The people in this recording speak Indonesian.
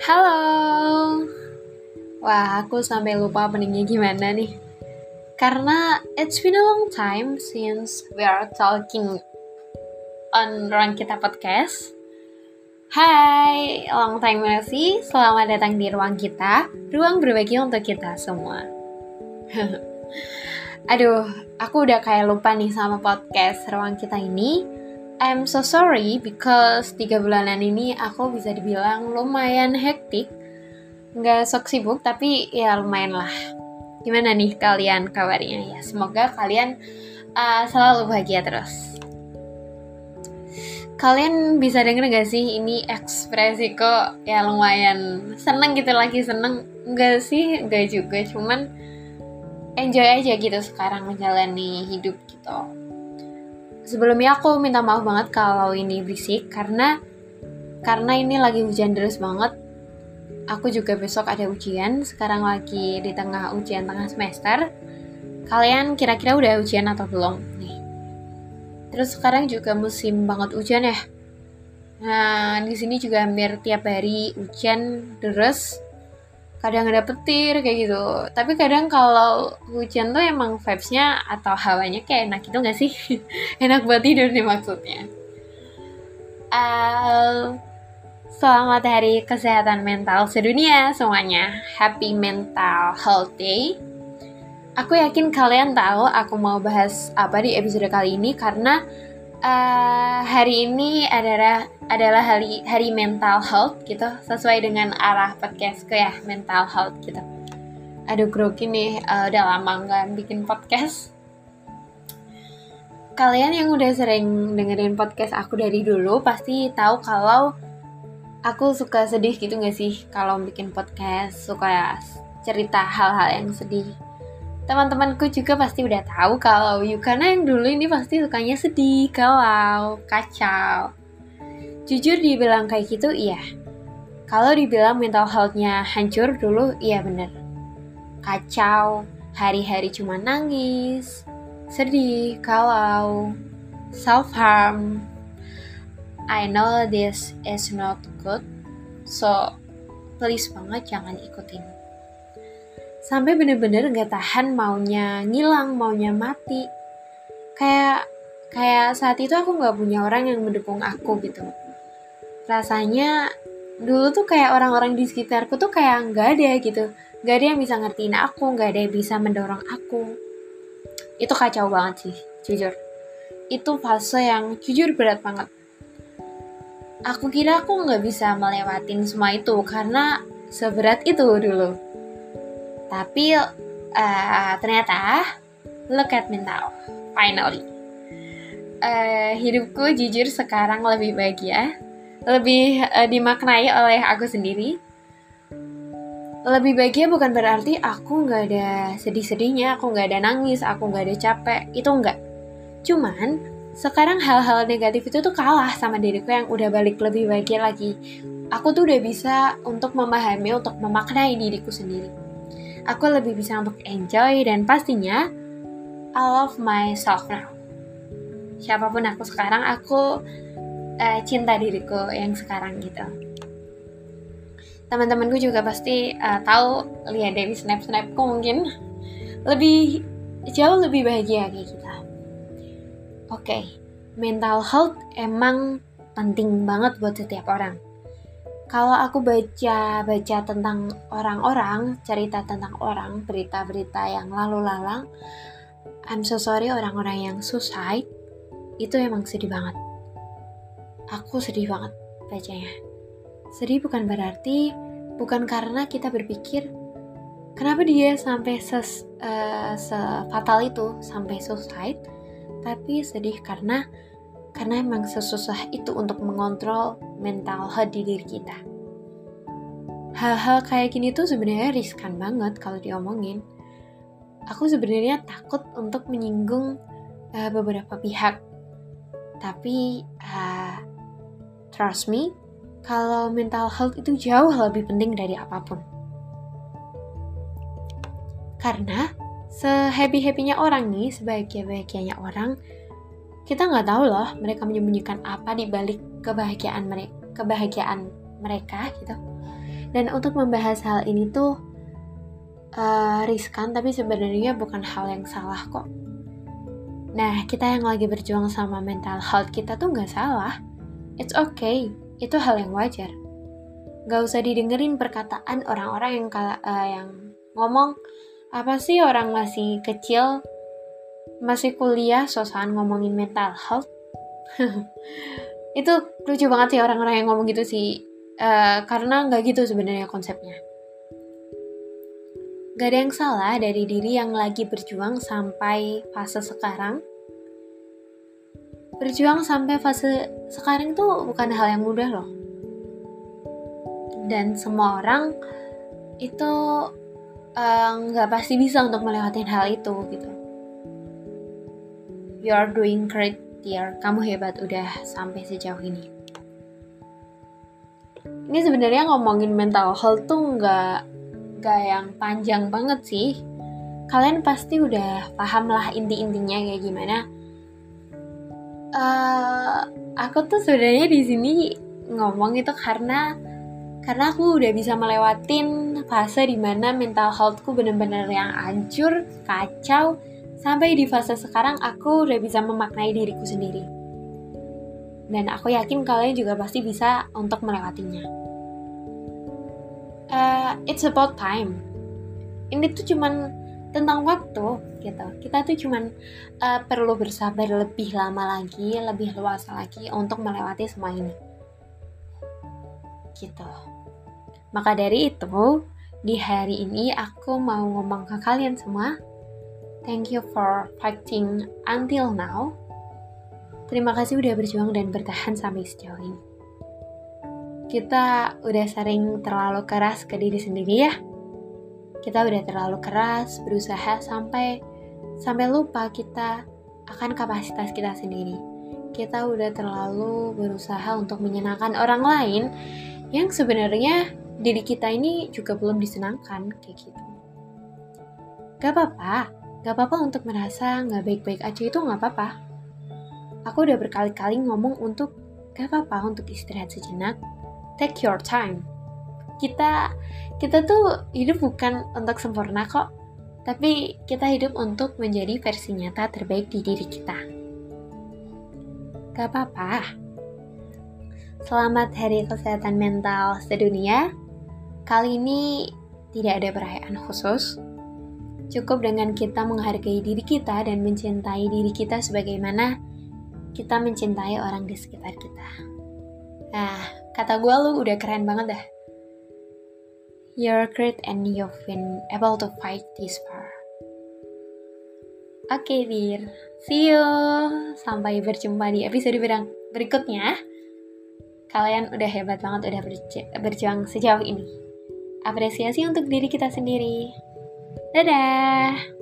Halo. Wah, aku sampai lupa openingnya gimana nih. Karena it's been a long time since we are talking on Ruang Kita Podcast. Hai, long time no see. Selamat datang di Ruang Kita, ruang berbagi untuk kita semua. Aduh, aku udah kayak lupa nih sama podcast Ruang Kita ini I'm so sorry because tiga bulanan ini aku bisa dibilang lumayan hektik. Nggak sok sibuk tapi ya lumayan lah. Gimana nih kalian kabarnya ya? Semoga kalian uh, selalu bahagia terus. Kalian bisa denger gak sih ini ekspresi kok ya lumayan seneng gitu lagi seneng Enggak sih, enggak juga cuman enjoy aja gitu sekarang menjalani hidup gitu sebelumnya aku minta maaf banget kalau ini berisik karena karena ini lagi hujan deras banget. Aku juga besok ada ujian, sekarang lagi di tengah ujian tengah semester. Kalian kira-kira udah ujian atau belum nih? Terus sekarang juga musim banget hujan ya. Nah, di sini juga hampir tiap hari hujan deras kadang ada petir kayak gitu. Tapi kadang kalau hujan tuh emang vibesnya atau hawanya kayak enak gitu gak sih? Enak buat tidur nih maksudnya. Uh, selamat hari kesehatan mental sedunia semuanya. Happy mental health day. Aku yakin kalian tahu aku mau bahas apa di episode kali ini karena uh, hari ini adalah adalah hari hari mental health gitu. Sesuai dengan arah podcastku ya mental health gitu. Aduh grogi nih. Uh, udah lama nggak bikin podcast. Kalian yang udah sering dengerin podcast aku dari dulu pasti tahu kalau aku suka sedih gitu gak sih kalau bikin podcast? Suka cerita hal-hal yang sedih. Teman-temanku juga pasti udah tahu kalau Yukana yang dulu ini pasti sukanya sedih, galau, kacau. Jujur dibilang kayak gitu, iya. Kalau dibilang mental health-nya hancur dulu, iya bener. Kacau, hari-hari cuma nangis, sedih, galau, self-harm. I know this is not good, so please banget jangan ikutin sampai bener-bener gak tahan maunya ngilang maunya mati kayak kayak saat itu aku nggak punya orang yang mendukung aku gitu rasanya dulu tuh kayak orang-orang di sekitarku tuh kayak nggak ada gitu. Nggak ada yang bisa ngertiin aku nggak ada yang bisa mendorong aku. Itu kacau banget sih jujur. Itu fase yang jujur berat banget. Aku kira aku nggak bisa melewatin semua itu karena seberat itu dulu. Tapi uh, ternyata look at me now, finally. Uh, hidupku jujur sekarang lebih bahagia, lebih uh, dimaknai oleh aku sendiri. Lebih bahagia bukan berarti aku nggak ada sedih-sedihnya, aku nggak ada nangis, aku nggak ada capek, itu nggak. Cuman sekarang hal-hal negatif itu tuh kalah sama diriku yang udah balik lebih bahagia lagi. Aku tuh udah bisa untuk memahami, untuk memaknai diriku sendiri aku lebih bisa untuk enjoy dan pastinya I love myself now. Siapa pun aku sekarang, aku uh, cinta diriku yang sekarang gitu. Teman-temanku juga pasti uh, tahu lihat dari snap-snapku mungkin lebih jauh lebih bahagia kayak kita. Oke, okay, mental health emang penting banget buat setiap orang kalau aku baca baca tentang orang-orang, cerita tentang orang, berita-berita yang lalu lalang, I'm so sorry orang-orang yang suicide itu emang sedih banget. Aku sedih banget bacanya. Sedih bukan berarti bukan karena kita berpikir kenapa dia sampai ses, uh, sefatal itu sampai suicide, tapi sedih karena karena emang sesusah itu untuk mengontrol mental health di diri kita. Hal-hal kayak gini tuh sebenarnya riskan banget kalau diomongin. Aku sebenarnya takut untuk menyinggung uh, beberapa pihak. Tapi uh, trust me, kalau mental health itu jauh lebih penting dari apa pun. Karena sehappy-happynya orang nih, sebahagia-bahagianya orang, kita nggak tahu loh mereka menyembunyikan apa di balik kebahagiaan mereka kebahagiaan mereka gitu Dan untuk membahas hal ini tuh uh, riskan, tapi sebenarnya bukan hal yang salah kok. Nah, kita yang lagi berjuang sama mental health kita tuh nggak salah. It's okay, itu hal yang wajar. Gak usah didengerin perkataan orang-orang yang uh, yang ngomong apa sih orang masih kecil masih kuliah sosokan ngomongin mental health? Itu lucu banget sih orang-orang yang ngomong gitu sih. Uh, karena nggak gitu sebenarnya konsepnya. Gak ada yang salah dari diri yang lagi berjuang sampai fase sekarang berjuang sampai fase sekarang tuh bukan hal yang mudah loh. Dan semua orang itu eh, nggak uh, pasti bisa untuk melewati hal itu gitu. You are doing great dear. Kamu hebat udah sampai sejauh ini. Ini sebenarnya ngomongin mental health tuh nggak nggak yang panjang banget sih. Kalian pasti udah paham lah inti-intinya kayak gimana uh, aku tuh sebenarnya di sini ngomong itu karena karena aku udah bisa melewatin fase di mana mental healthku bener-bener yang hancur, kacau, Sampai di fase sekarang aku udah bisa memaknai diriku sendiri. Dan aku yakin kalian juga pasti bisa untuk melewatinya. Uh, it's about time. Ini tuh cuman tentang waktu gitu. Kita tuh cuman uh, perlu bersabar lebih lama lagi, lebih luas lagi untuk melewati semua ini. Gitu. Maka dari itu, di hari ini aku mau ngomong ke kalian semua Thank you for fighting until now. Terima kasih udah berjuang dan bertahan sampai sejauh ini. Kita udah sering terlalu keras ke diri sendiri ya. Kita udah terlalu keras berusaha sampai sampai lupa kita akan kapasitas kita sendiri. Kita udah terlalu berusaha untuk menyenangkan orang lain yang sebenarnya diri kita ini juga belum disenangkan kayak gitu. Gak apa-apa, Gak apa-apa untuk merasa gak baik-baik aja itu gak apa-apa. Aku udah berkali-kali ngomong untuk gak apa-apa untuk istirahat sejenak. Take your time. Kita kita tuh hidup bukan untuk sempurna kok, tapi kita hidup untuk menjadi versi nyata terbaik di diri kita. Gak apa-apa. Selamat Hari Kesehatan Mental Sedunia. Kali ini tidak ada perayaan khusus, Cukup dengan kita menghargai diri kita dan mencintai diri kita sebagaimana kita mencintai orang di sekitar kita. Nah, kata gue lu udah keren banget dah. You're great and you've been able to fight this far. Oke, okay, dear. See you. Sampai berjumpa di episode berikutnya. Kalian udah hebat banget udah berjuang sejauh ini. Apresiasi untuk diri kita sendiri. Dadah!